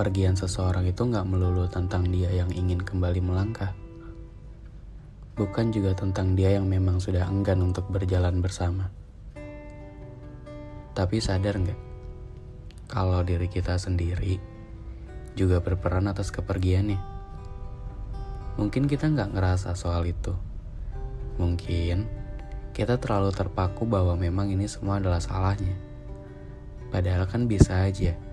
kepergian seseorang itu nggak melulu tentang dia yang ingin kembali melangkah. Bukan juga tentang dia yang memang sudah enggan untuk berjalan bersama. Tapi sadar nggak, kalau diri kita sendiri juga berperan atas kepergiannya. Mungkin kita nggak ngerasa soal itu. Mungkin kita terlalu terpaku bahwa memang ini semua adalah salahnya. Padahal kan bisa aja.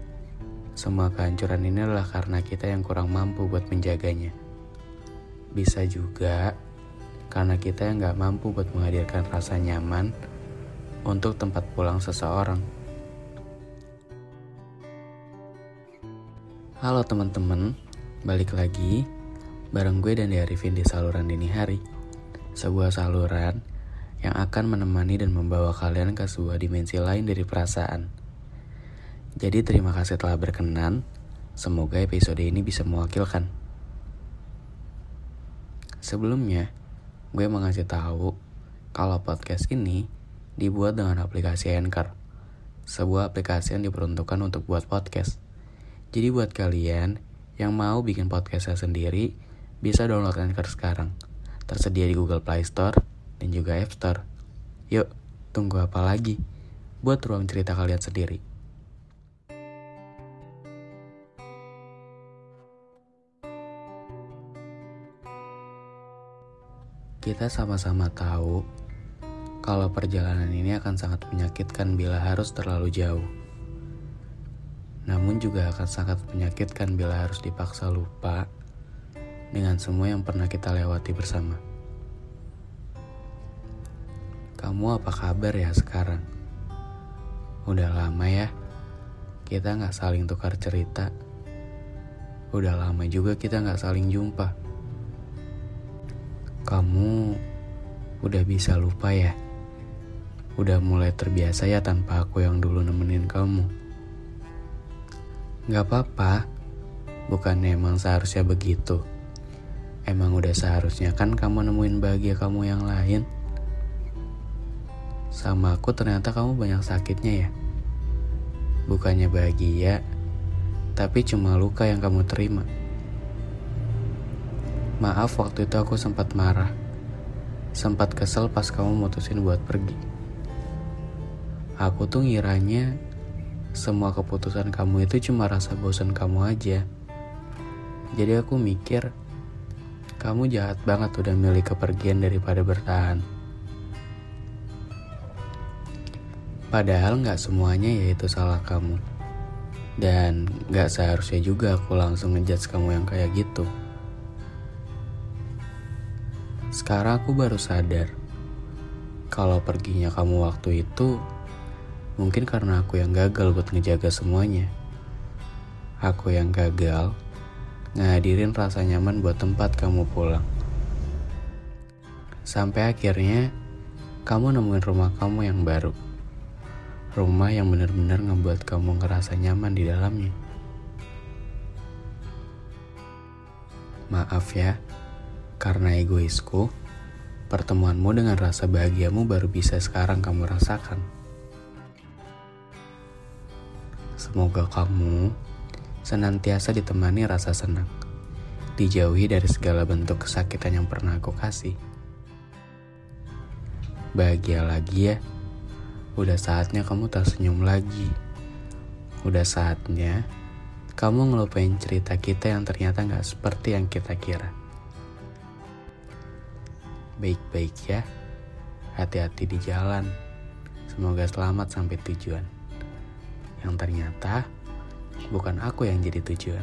Semua kehancuran ini adalah karena kita yang kurang mampu buat menjaganya. Bisa juga karena kita yang gak mampu buat menghadirkan rasa nyaman untuk tempat pulang seseorang. Halo teman-teman, balik lagi bareng gue dan Arifin di saluran dini hari. Sebuah saluran yang akan menemani dan membawa kalian ke sebuah dimensi lain dari perasaan. Jadi terima kasih telah berkenan. Semoga episode ini bisa mewakilkan. Sebelumnya, gue mau ngasih tahu kalau podcast ini dibuat dengan aplikasi Anchor. Sebuah aplikasi yang diperuntukkan untuk buat podcast. Jadi buat kalian yang mau bikin podcastnya sendiri, bisa download Anchor sekarang. Tersedia di Google Play Store dan juga App Store. Yuk, tunggu apa lagi? Buat ruang cerita kalian sendiri. Kita sama-sama tahu kalau perjalanan ini akan sangat menyakitkan bila harus terlalu jauh. Namun juga akan sangat menyakitkan bila harus dipaksa lupa dengan semua yang pernah kita lewati bersama. Kamu apa kabar ya sekarang? Udah lama ya, kita nggak saling tukar cerita. Udah lama juga kita nggak saling jumpa. Kamu udah bisa lupa ya? Udah mulai terbiasa ya tanpa aku yang dulu nemenin kamu. Gak apa-apa, bukannya emang seharusnya begitu. Emang udah seharusnya kan kamu nemuin bahagia kamu yang lain. Sama aku ternyata kamu banyak sakitnya ya. Bukannya bahagia, tapi cuma luka yang kamu terima. Maaf waktu itu aku sempat marah. Sempat kesel pas kamu mutusin buat pergi. Aku tuh ngiranya semua keputusan kamu itu cuma rasa bosan kamu aja. Jadi aku mikir, kamu jahat banget udah milih kepergian daripada bertahan. Padahal nggak semuanya yaitu salah kamu. Dan nggak seharusnya juga aku langsung ngejudge kamu yang kayak gitu. Sekarang aku baru sadar kalau perginya kamu waktu itu mungkin karena aku yang gagal buat ngejaga semuanya. Aku yang gagal ngadirin rasa nyaman buat tempat kamu pulang. Sampai akhirnya kamu nemuin rumah kamu yang baru. Rumah yang benar-benar ngebuat kamu ngerasa nyaman di dalamnya. Maaf ya, karena egoisku, pertemuanmu dengan rasa bahagiamu baru bisa sekarang kamu rasakan. Semoga kamu senantiasa ditemani rasa senang dijauhi dari segala bentuk kesakitan yang pernah aku kasih. Bahagia lagi ya, udah saatnya kamu tersenyum lagi. Udah saatnya kamu ngelupain cerita kita yang ternyata gak seperti yang kita kira. Baik-baik ya, hati-hati di jalan. Semoga selamat sampai tujuan. Yang ternyata bukan aku yang jadi tujuan.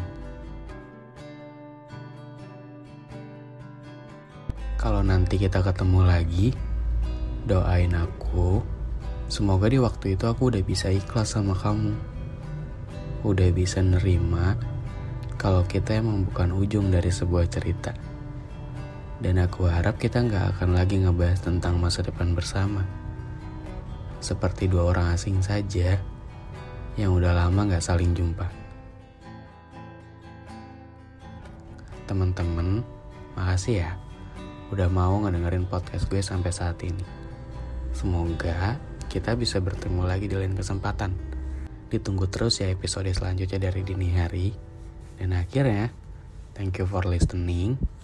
Kalau nanti kita ketemu lagi, doain aku. Semoga di waktu itu aku udah bisa ikhlas sama kamu. Udah bisa nerima kalau kita emang bukan ujung dari sebuah cerita. Dan aku harap kita nggak akan lagi ngebahas tentang masa depan bersama seperti dua orang asing saja yang udah lama gak saling jumpa. Teman-teman, makasih ya udah mau ngedengerin podcast gue sampai saat ini. Semoga kita bisa bertemu lagi di lain kesempatan. Ditunggu terus ya episode selanjutnya dari dini hari. Dan akhirnya, thank you for listening